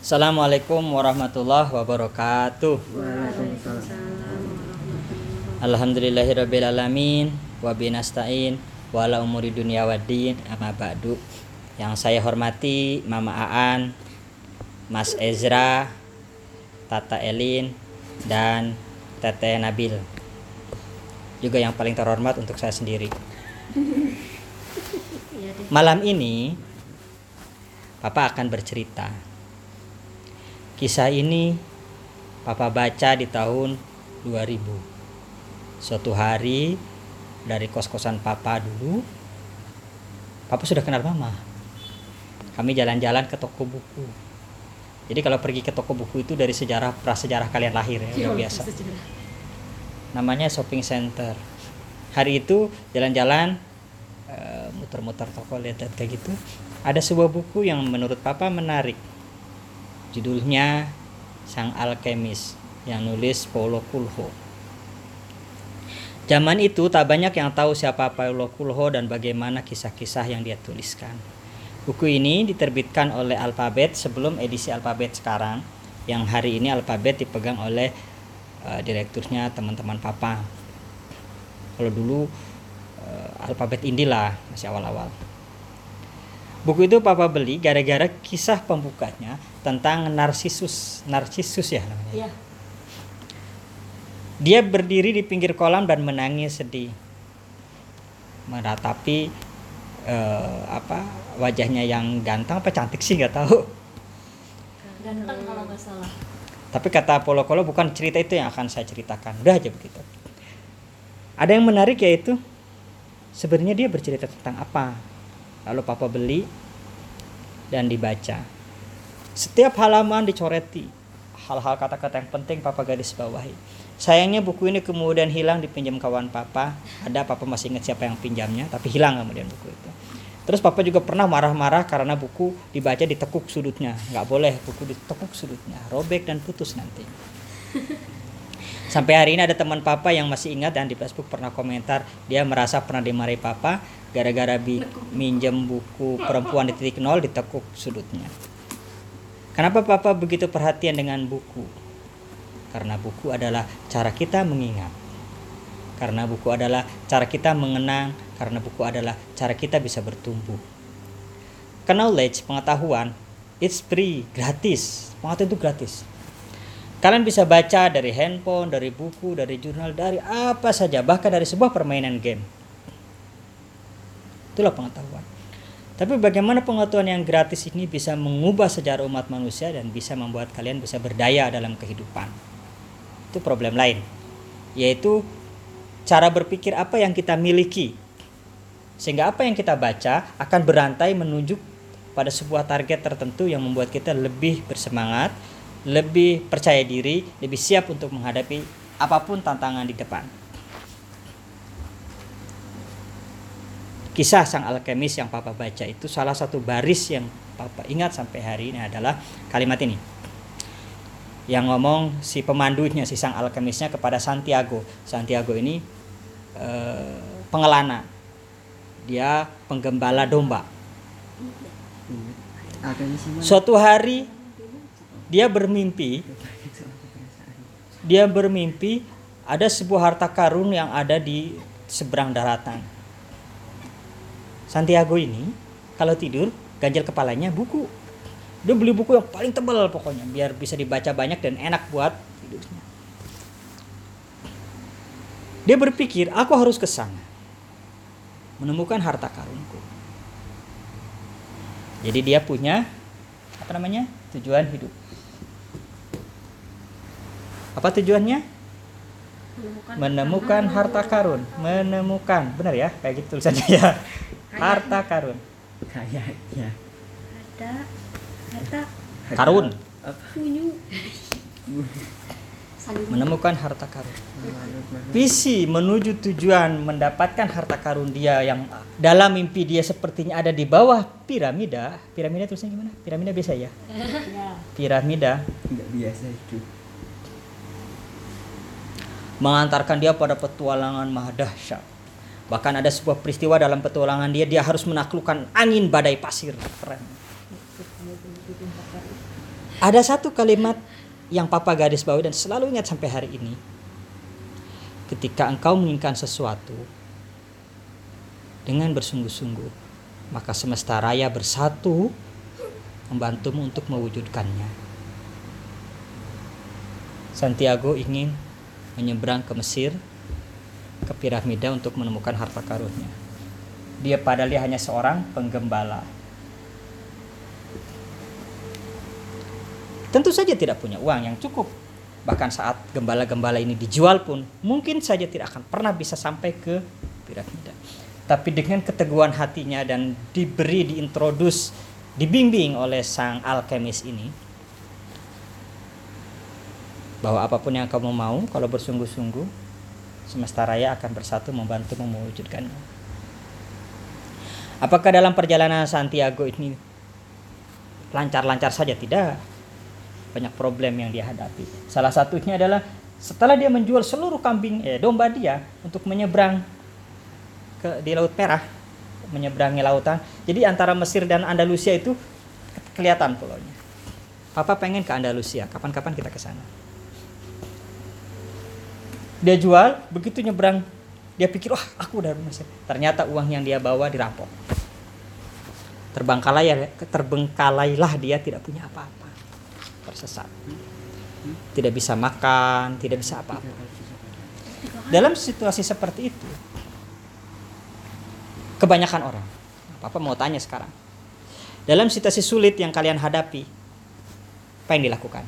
Assalamualaikum warahmatullahi wabarakatuh. Alhamdulillahirabbil alamin wa binasta'in wa ala umuri dunya waddin amma ba'du. Yang saya hormati Mama Aan, Mas Ezra, Tata Elin dan Tete Nabil. Juga yang paling terhormat untuk saya sendiri. Malam ini Papa akan bercerita. Kisah ini Papa baca di tahun 2000. Suatu hari dari kos-kosan Papa dulu, Papa sudah kenal Mama. Kami jalan-jalan ke toko buku. Jadi kalau pergi ke toko buku itu dari sejarah prasejarah kalian lahir ya, udah biasa. Namanya shopping center. Hari itu jalan-jalan eh, muter-muter toko lihat kayak gitu. Ada sebuah buku yang menurut Papa menarik Judulnya Sang Alkemis yang nulis Paulo Coelho. Zaman itu tak banyak yang tahu siapa Paulo Coelho dan bagaimana kisah-kisah yang dia tuliskan. Buku ini diterbitkan oleh Alphabet sebelum edisi Alphabet sekarang, yang hari ini Alphabet dipegang oleh uh, direkturnya teman-teman Papa. Kalau dulu uh, Alphabet Indilah masih awal-awal. Buku itu Papa beli gara-gara kisah pembukanya tentang Narsisus. Narsisus ya namanya. Iya. Dia berdiri di pinggir kolam dan menangis sedih. Meratapi eh, apa wajahnya yang ganteng apa cantik sih nggak tahu. Ganteng kalau nggak salah. Tapi kata Polo Kolo bukan cerita itu yang akan saya ceritakan. Udah aja begitu. Ada yang menarik yaitu sebenarnya dia bercerita tentang apa lalu papa beli dan dibaca. Setiap halaman dicoreti. Hal-hal kata-kata yang penting papa garis bawahi. Sayangnya buku ini kemudian hilang dipinjam kawan papa. Ada papa masih ingat siapa yang pinjamnya tapi hilang kemudian buku itu. Terus papa juga pernah marah-marah karena buku dibaca ditekuk sudutnya. Nggak boleh buku ditekuk sudutnya. Robek dan putus nanti. Sampai hari ini ada teman papa yang masih ingat dan di Facebook pernah komentar dia merasa pernah dimarahi papa gara-gara bi- minjem buku perempuan di titik nol ditekuk sudutnya. Kenapa papa begitu perhatian dengan buku? Karena buku adalah cara kita mengingat. Karena buku adalah cara kita mengenang, karena buku adalah cara kita bisa bertumbuh. Knowledge, pengetahuan, it's free, gratis. Pengetahuan itu gratis. Kalian bisa baca dari handphone, dari buku, dari jurnal, dari apa saja, bahkan dari sebuah permainan game. Itulah pengetahuan. Tapi bagaimana pengetahuan yang gratis ini bisa mengubah sejarah umat manusia dan bisa membuat kalian bisa berdaya dalam kehidupan? Itu problem lain. Yaitu cara berpikir apa yang kita miliki. Sehingga apa yang kita baca akan berantai menuju pada sebuah target tertentu yang membuat kita lebih bersemangat, lebih percaya diri, lebih siap untuk menghadapi apa pun tantangan di depan. Kisah sang alkemis yang Papa baca itu salah satu baris yang Papa ingat sampai hari ini adalah kalimat ini. Yang ngomong si pemandunya, si sang alkemisnya kepada Santiago. Santiago ini eh, pengelana. Dia penggembala domba. Suatu hari dia bermimpi dia bermimpi ada sebuah harta karun yang ada di seberang daratan. Santiago ini kalau tidur ganjel kepalanya buku. Dia beli buku yang paling tebal pokoknya biar bisa dibaca banyak dan enak buat tidurnya. Dia berpikir, aku harus ke sana. Menemukan harta karunku. Jadi dia punya apa namanya? tujuan hidup. Apa tujuannya? Menemukan, Menemukan harta karun. Menemukan, benar ya? Kayak gitu tulisannya ya. Harta karun. kayaknya ada ada Karun. punyu. Saling Menemukan harta karun. Visi menuju tujuan mendapatkan harta karun dia yang dalam mimpi dia sepertinya ada di bawah piramida. Piramida tulisannya gimana? Piramida biasa ya? ya. Piramida nggak biasa itu mengantarkan dia pada petualangan maha dahsyat. Bahkan ada sebuah peristiwa dalam petualangan dia dia harus menaklukkan angin badai pasir. Keren. Ada satu kalimat yang papa garis bawahi dan selalu ingat sampai hari ini. Ketika engkau menginginkan sesuatu dengan bersungguh-sungguh, maka semesta raya bersatu membantumu untuk mewujudkannya. Santiago ingin menyeberang ke Mesir, ke piramida untuk menemukan harta karunnya. Dia padahal dia hanya seorang penggembala. Tentu saja tidak punya uang yang cukup. Bahkan saat gembala-gembala ini dijual pun mungkin saja tidak akan pernah bisa sampai ke piramida. Tapi dengan keteguhan hatinya dan diberi diintrodus, dibimbing oleh sang alkemis ini, bahwa apa pun yang kamu mau kalau bersungguh-sungguh semesta raya akan bersatu membantu mewujudkannya. Apakah dalam perjalanan Santiago ini lancar-lancar saja? Tidak. Banyak problem yang dia hadapi. Salah satunya adalah setelah dia menjual seluruh kambing eh, domba dia untuk menyeberang ke di Laut Merah, menyeberangi lautan. Jadi antara Mesir dan Andalusia itu kelihatan pulaunya. Papa pengen ke Andalusia, kapan-kapan kita ke sana. Dia jual, begitu nyebrang, dia pikir, wah aku udah Mesir. Ternyata uang yang dia bawa dirampok. Terbengkalai, terbengkalailah dia tidak punya apa-apa. Tersesat. Tidak bisa makan, tidak bisa apa-apa. Dalam situasi seperti itu, kebanyakan orang. Papa mau tanya sekarang. Dalam situasi sulit yang kalian hadapi, apa yang dilakukan?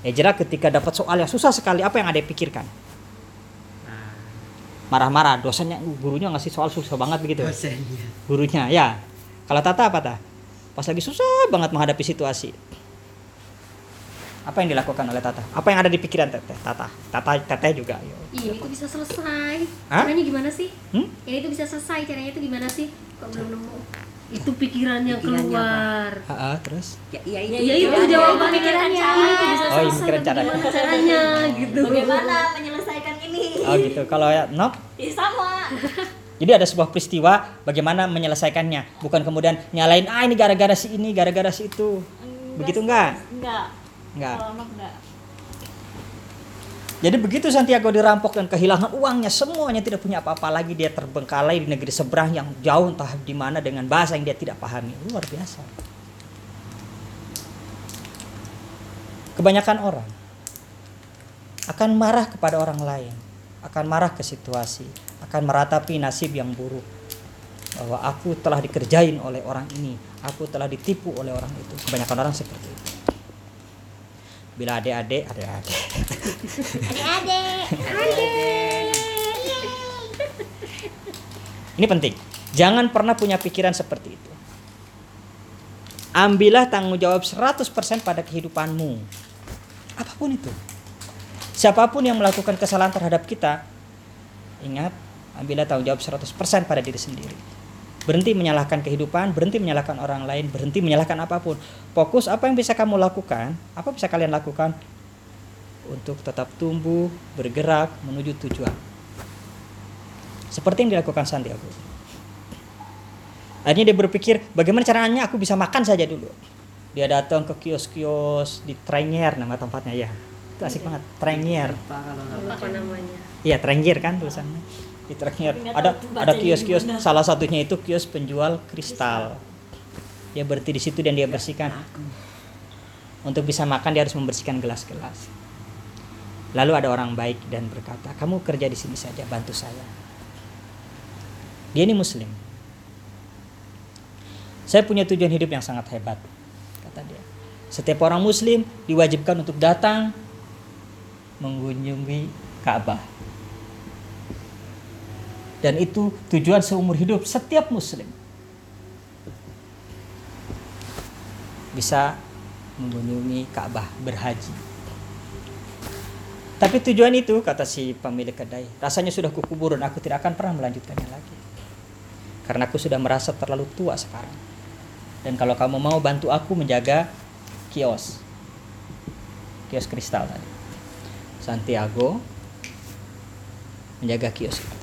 Ya jelas ketika dapat soal yang susah sekali, apa yang ada pikirkan? Marah-marah, dosennya, uh, gurunya ngasih soal susah banget begitu. Dosennya. Gurunya, ya. Kalau Tata apa Tata? Pas lagi susah banget menghadapi situasi. Apa yang dilakukan oleh Tata? Apa yang ada di pikiran Teteh? Tata, Tata, Teteh juga. Yo. Ini tuh bisa selesai. Hah? Caranya gimana sih? Hmm? Ini tuh bisa selesai. Caranya tuh gimana sih? Kok belum nemu? Itu pikiran yang Pikirannya keluar. Ha-ha, terus? Ya, ya, Ya, itu jawaban pikirannya. Itu bisa Oh, iya, pikiran caranya. Caranya gitu. Bagaimana menyelesaikan ini? Oh gitu. Kalau ya, Nop, Ya, sama. Jadi ada sebuah peristiwa bagaimana menyelesaikannya, bukan kemudian nyalain ah ini gara-gara si ini, gara-gara si itu. Begitu enggak? Enggak. Enggak. Kalau enggak. Jadi begitu Santiago dirampok dan kehilangan uangnya, semuanya tidak punya apa-apa lagi, dia terbengkalai di negeri seberang yang jauh entah di mana dengan bahasa yang dia tidak pahami. Luar biasa. Kebanyakan orang akan marah kepada orang lain, akan marah ke situasi, akan meratapi nasib yang buruk. Bahwa aku telah dikerjain oleh orang ini, aku telah ditipu oleh orang itu. Kebanyakan orang seperti itu. Bila adik-adik, adik-adik. Ini penting. Jangan pernah punya pikiran seperti itu. Ambillah tanggung jawab 100% pada kehidupanmu. Apa pun itu. Siapa pun yang melakukan kesalahan terhadap kita, ingat, ambillah tanggung jawab 100% pada diri sendiri. Berhenti menyalahkan kehidupan, berhenti menyalahkan orang lain, berhenti menyalahkan apa pun. Fokus apa yang bisa kamu lakukan, apa bisa kalian lakukan untuk tetap tumbuh, bergerak menuju tujuan. Seperti yang dilakukan Santiago. Akhirnya dia berpikir, bagaimana caranya aku bisa makan saja dulu. Dia datang ke kios-kios di Trengier nama tempatnya ya. Itu asik banget, Trengier. Apa namanya? Iya, Trengier kan tulisannya. Di Trengier. Ada ada kios-kios, salah satunya itu kios penjual kristal. Dia berhenti di situ dan dia bersihkan. Untuk bisa makan dia harus membersihkan gelas-gelas. Lalu ada orang baik dan berkata, "Kamu kerja di sini saja, bantu saya." Dia ini muslim. Saya punya tujuan hidup yang sangat hebat, kata dia. Setiap orang muslim diwajibkan untuk datang mengunjungi Ka'bah. Dan itu tujuan seumur hidup setiap muslim. Bisa mengunjungi Ka'bah, berhaji. Tapi tujuan itu, kata si pemilik kedai, rasanya sudah kukubur dan aku tidak akan pernah melanjutkannya lagi. Karena aku sudah merasa terlalu tua sekarang. Dan kalau kamu mau bantu aku menjaga kios. Kios kristal tadi. Santiago menjaga kios itu.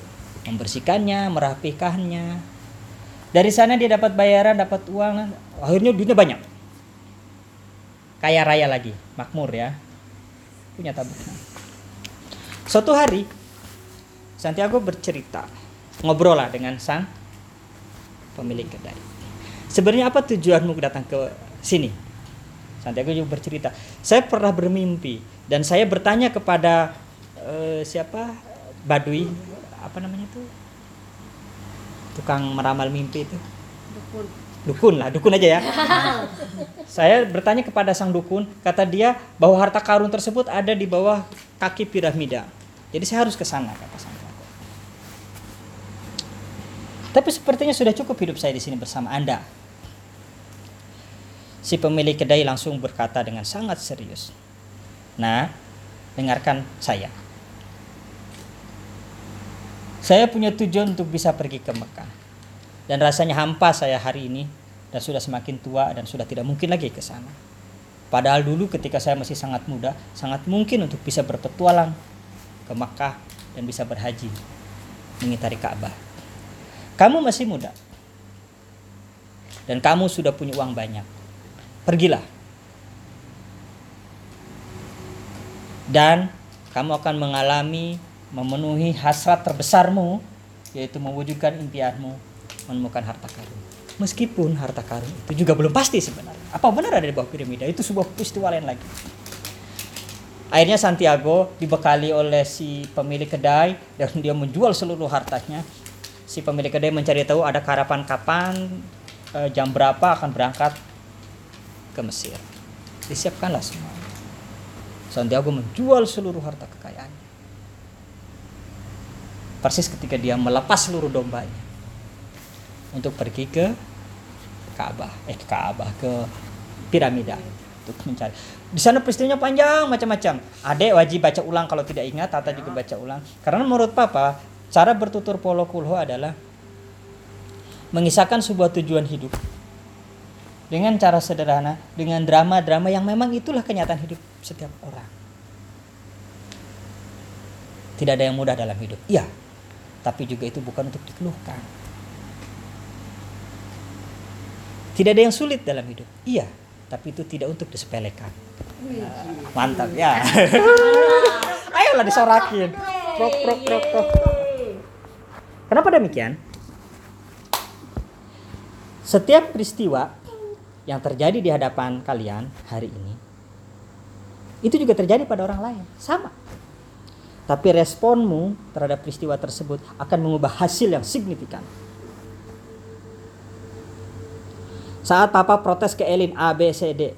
Membersihkannya, merapikannya. Dari sana dia dapat bayaran, dapat uang. Akhirnya duitnya banyak. kaya raya lagi, makmur ya. Punya tabungan. Suatu hari Santiago bercerita, ngobrol lah dengan sang pemilik kedai. Sebenarnya apa tujuanmu datang ke sini? Santiago juga bercerita, saya pernah bermimpi dan saya bertanya kepada eh, siapa? Badui apa namanya tuh tukang meramal mimpi itu. Dukun. dukun lah dukun aja ya. Saya bertanya kepada sang dukun kata dia bahwa harta karun tersebut ada di bawah kaki piramida. Jadi saya harus ke sana kata Santiago tapi sepertinya sudah cukup hidup saya di sini bersama anda. Si pemilik kedai langsung berkata dengan sangat serius nah dengarkan saya saya punya tujuan untuk bisa pergi ke Mekah dan rasanya hampa saya hari ini dan sudah semakin tua dan sudah tidak mungkin lagi ke sana. Padahal dulu ketika saya masih sangat muda, sangat mungkin untuk bisa berpetualang ke Makkah dan bisa berhaji mengitari Ka'bah. Kamu masih muda. Dan kamu sudah punya uang banyak. Pergilah. Dan kamu akan mengalami memenuhi hasrat terbesarmu yaitu mewujudkan impianmu menemukan harta karun. Meskipun harta karun itu juga belum pasti sebenarnya. Apa benar ada di bawah piramida? Itu sebuah peristiwa lain lagi. Akhirnya Santiago dibekali oleh si pemilik kedai dan dia menjual seluruh hartanya. Si pemilik kedai mencari tahu ada karapan kapan, eh, jam berapa akan berangkat ke Mesir. Disiapkanlah semua. Santiago menjual seluruh harta kekayaannya. Persis ketika dia melepas seluruh dombanya untuk pergi ke Ka'bah, eh ke Ka'bah ke piramida untuk mencari. Di sana peristiwanya panjang macam-macam. Adek wajib baca ulang kalau tidak ingat, Tata juga baca ulang. Karena menurut Papa, cara bertutur polo kulho adalah mengisahkan sebuah tujuan hidup dengan cara sederhana, dengan drama-drama yang memang itulah kenyataan hidup setiap orang. Tidak ada yang mudah dalam hidup. Iya, tapi juga itu bukan untuk dikeluhkan. Tidak ada yang sulit dalam hidup. Iya, tapi itu tidak untuk disepelekan. Mantap ya. Ayolah disorakin. Prok, prok, prok, prok. Kenapa demikian? Setiap peristiwa yang terjadi di hadapan kalian hari ini itu juga terjadi pada orang lain, sama. Tapi responmu terhadap peristiwa tersebut akan mengubah hasil yang signifikan. Saat papa protes ke Elin A, B, C, D.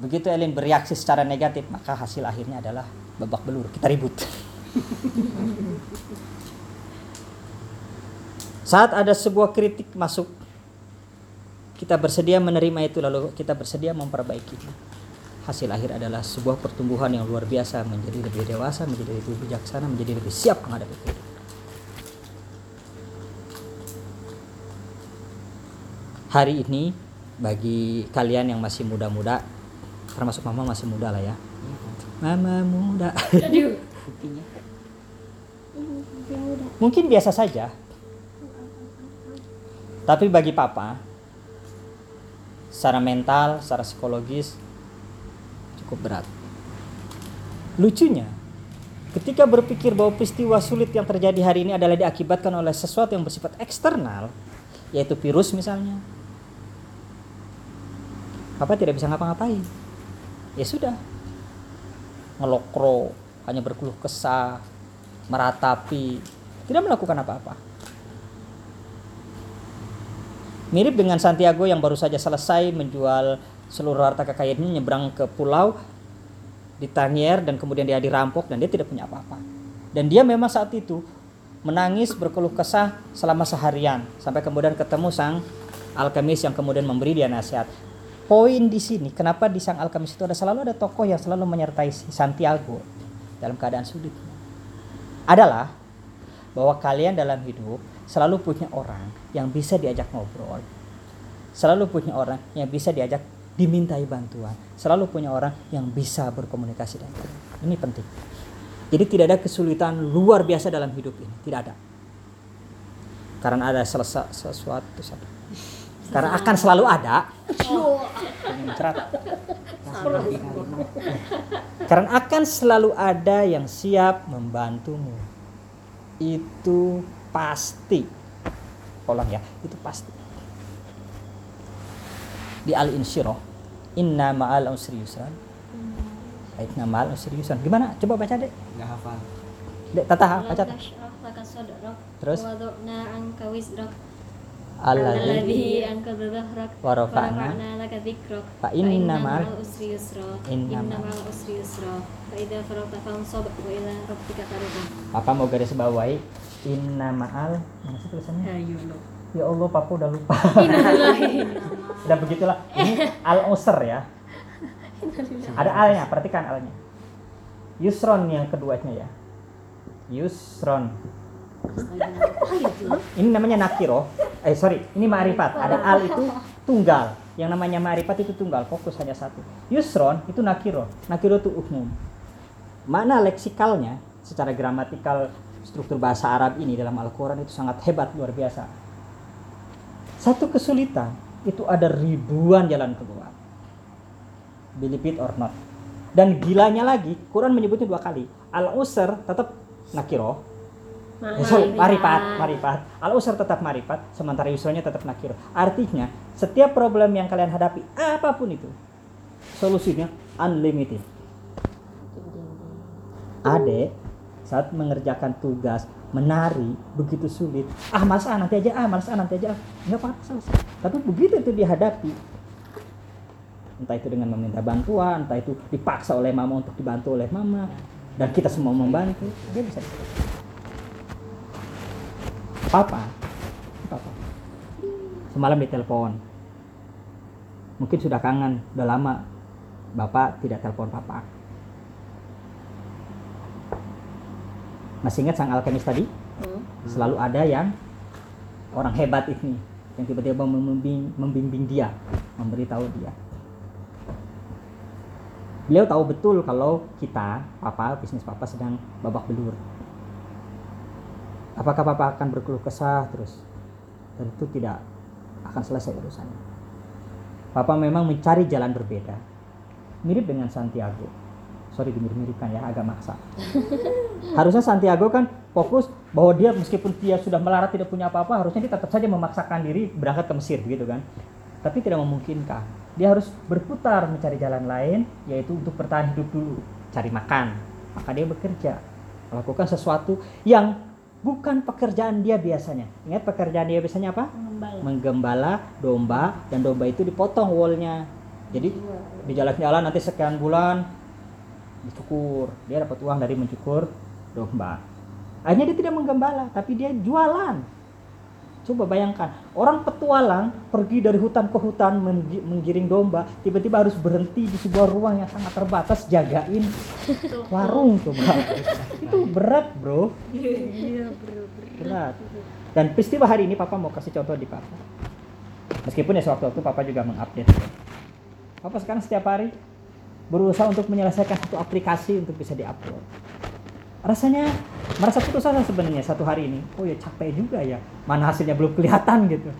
Begitu Elin bereaksi secara negatif, maka hasil akhirnya adalah babak belur. Kita ribut. Saat ada sebuah kritik masuk, kita bersedia menerima itu lalu kita bersedia memperbaikinya. Hasil akhir adalah sebuah pertumbuhan yang luar biasa menjadi lebih dewasa, menjadi lebih bijaksana, menjadi lebih siap menghadapi kehidupan. Hari ini bagi kalian yang masih muda-muda, termasuk mama masih muda lah ya. Mama muda. Aduh. Mungkin biasa saja. Tapi bagi papa, secara mental, secara psikologis cukup berat. Lucunya, ketika berpikir bahwa peristiwa sulit yang terjadi hari ini adalah diakibatkan oleh sesuatu yang bersifat eksternal, yaitu virus misalnya, papa tidak bisa ngapa-ngapain. Ya sudah, ngelokro, hanya berkeluh kesah, meratapi, tidak melakukan apa-apa. Mirip dengan Santiago yang baru saja selesai menjual seluruh harta kekayaannya nyebrang ke pulau di Tangier dan kemudian dia dirampok dan dia tidak punya apa-apa. Dan dia memang saat itu menangis berkeluh kesah selama seharian sampai kemudian ketemu sang alkemis yang kemudian memberi dia nasihat. Poin di sini kenapa di sang alkemis itu ada selalu ada tokoh yang selalu menyertai si Santiago dalam keadaan sulit. Adalah bahwa kalian dalam hidup selalu punya orang yang bisa diajak ngobrol. Selalu punya orang yang bisa diajak dimintai bantuan. Selalu punya orang yang bisa berkomunikasi dengan. Ini penting. Jadi tidak ada kesulitan luar biasa dalam hidup ini, tidak ada. Karena ada selesa, sesuatu Karena akan selalu ada. Karena akan selalu ada yang siap membantumu. Itu pasti. Ulang ya, itu pasti. Di Al-Insyirah, inna ma'al usri yusran. Inna ma'al usri yusran. Gimana? Coba baca deh. Nggak hafal. Dek, Tata, baca. Terus? Wada'na anka wizrak. Alladzi Alladhi anka dhahrak. wa rafa'na laka dhikrak. fa inna ma'al usri yusra. Inna ma'al- usri yusra. Fa idza faragta fansab wa ila rabbika farghab. Papa mau garis bawahi inna ma'al mana sih tulisannya? Ayo lo. Ya Allah, Papa udah lupa. Innalillahi. Udah begitulah. Ini al-usr ya. Ada alnya, perhatikan alnya. Yusron yang keduanya ya. Yusron. Ini namanya nakiro. Eh sorry, ini ma'rifat. Ada al itu tunggal. Yang namanya ma'rifat itu tunggal, fokus hanya satu. Yusron itu nakiro. Nakiro itu umum. Mana leksikalnya secara gramatikal struktur bahasa Arab ini dalam Al-Quran itu sangat hebat, luar biasa. Satu kesulitan itu ada ribuan jalan keluar. Believe it or not. Dan gilanya lagi, Quran menyebutnya dua kali. Al-usr tetap nakiro. Eh, sorry, marifat, marifat. Al-usr tetap marifat, sementara yusronya tetap nakiro. Artinya, setiap problem yang kalian hadapi, apa pun itu, solusinya unlimited. Adek saat mengerjakan tugas menari begitu sulit ah malas ah nanti aja ah malas ah nanti aja ah. nggak apa-apa selesai tapi begitu itu dihadapi entah itu dengan meminta bantuan entah itu dipaksa oleh mama untuk dibantu oleh mama dan kita semua membantu dia bisa papa papa semalam ditelepon. Mungkin sudah kangen udah lama. Bapak tidak telepon papa. Masih ingat sang alkemis tadi? Hmm. selalu ada yang orang hebat ini yang tiba-tiba membimbing, membimbing dia memberitahu dia. Beliau tahu betul kalau kita papa bisnis papa sedang babak belur apakah papa akan berkeluh kesah terus? Tentu tidak akan selesai urusannya. Papa memang mencari jalan berbeda. Mirip dengan Santiago. Sorry dimirip-miripkan ya agak maksa. Harusnya Santiago kan fokus bahwa dia meskipun dia sudah melarat tidak punya apa-apa harusnya dia tetap saja memaksakan diri berangkat ke Mesir begitu kan? Tapi tidak memungkinkan. Dia harus berputar mencari jalan lain yaitu untuk bertahan hidup dulu cari makan. Maka dia bekerja melakukan sesuatu yang bukan pekerjaan dia biasanya. Ingat pekerjaan dia biasanya apa? Mengembala. menggembala domba dan domba itu dipotong woolnya jadi di jalan-jalan nanti sekian bulan dicukur. Dia dapat uang dari mencukur domba. Akhirnya dia tidak menggembala tapi dia jualan coba bayangkan orang petualang pergi dari hutan ke hutan menggi- menggiring domba tiba-tiba harus berhenti di sebuah ruang yang sangat terbatas jagain warung coba. Itu berat bro. Iya, bro. berat. Dan peristiwa hari ini papa mau kasih contoh di papa. Meskipun ya sewaktu-waktu papa juga mengupdate. Papa sekarang setiap hari berusaha untuk menyelesaikan satu aplikasi untuk bisa diupload rasanya merasa putus asa sebenarnya satu hari ini oh ya capek juga ya mana hasilnya belum kelihatan gitu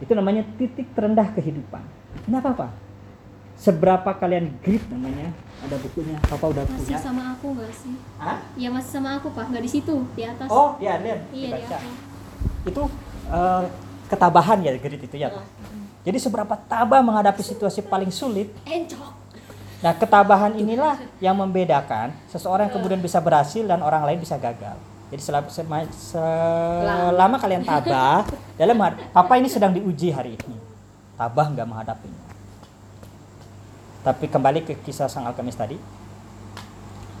itu namanya titik terendah kehidupan ini apa apa seberapa kalian grip namanya ada bukunya papa udah Masih punya sama aku nggak sih? Hah? Ya masih sama aku pak, nggak di situ, di atas. oh ya lihat iya di aku. itu eh, ketabahan ya grit itu ya Pak? jadi seberapa tabah menghadapi situasi paling sulit Encok. Nah ketabahan inilah yang membedakan seseorang yang kemudian bisa berhasil dan orang lain bisa gagal. Jadi selama, selama kalian tabah dalam papa ini sedang diuji hari ini. Tabah nggak menghadapinya. Tapi kembali ke kisah sang alkemis tadi.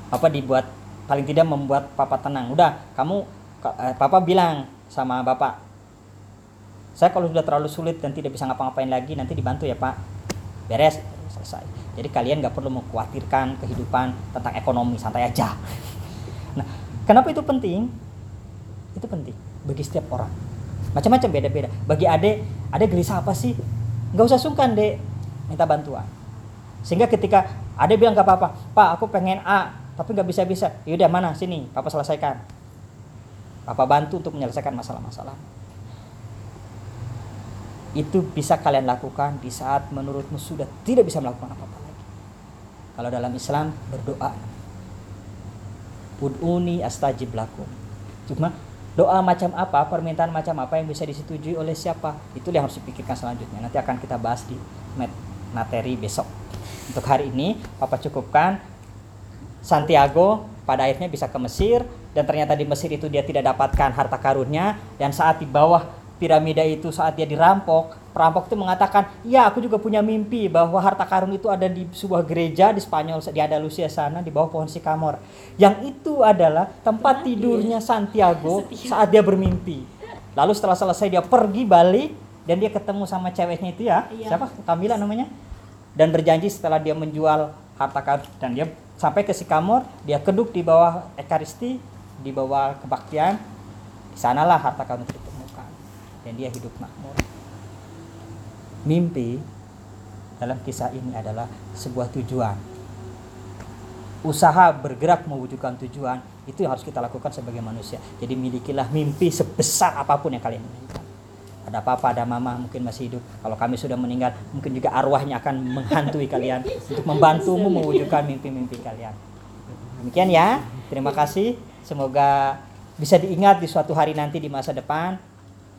Papa dibuat paling tidak membuat papa tenang. Udah kamu eh, papa bilang sama bapak saya kalau sudah terlalu sulit dan tidak bisa ngapa-ngapain lagi nanti dibantu ya pak. Beres selesai jadi kalian nggak perlu mengkhawatirkan kehidupan tentang ekonomi santai aja. Nah kenapa itu penting? Itu penting bagi setiap orang. Macam-macam beda-beda. Bagi ade ade gelisah apa sih? Nggak usah sungkan dek. Minta bantuan. Sehingga ketika ade bilang nggak apa-apa pak aku pengen A tapi nggak bisa-bisa. Yaudah mana? Sini papa selesaikan. Papa bantu untuk menyelesaikan masalah-masalah. Itu bisa kalian lakukan di saat menurutmu sudah tidak bisa melakukan apa-apa. Kalau dalam Islam berdoa. Ud'uni astajib lakum. Cuma doa macam apa, permintaan macam apa yang bisa disetujui oleh siapa, itu yang harus dipikirkan selanjutnya. Nanti akan kita bahas di mat- materi besok. Untuk hari ini, Papa cukupkan Santiago pada akhirnya bisa ke Mesir dan ternyata di Mesir itu dia tidak dapatkan harta karunnya dan saat di bawah piramida itu saat dia dirampok perampok itu mengatakan ya aku juga punya mimpi bahwa harta karun itu ada di sebuah gereja di Spanyol di Andalusia sana di bawah pohon sikamor. Yang itu adalah tempat tidurnya Santiago saat dia bermimpi. Lalu setelah selesai dia pergi balik dan dia ketemu sama ceweknya itu ya. Iya. siapa? Kamila namanya. Dan berjanji setelah dia menjual harta karun dan dia sampai ke Sikamor dia keduk di bawah ekaristi di bawah kebaktian. Di sanalah harta karun itu ditemukan. Dan dia hidup makmur mimpi dalam kisah ini adalah sebuah tujuan usaha bergerak mewujudkan tujuan itu yang harus kita lakukan sebagai manusia jadi milikilah mimpi sebesar apa pun yang kalian inginkan ada papa, ada mama mungkin masih hidup. Kalau kami sudah meninggal, mungkin juga arwahnya akan menghantui kalian untuk membantumu mewujudkan mimpi-mimpi kalian. Demikian ya. Terima kasih. Semoga bisa diingat di suatu hari nanti di masa depan.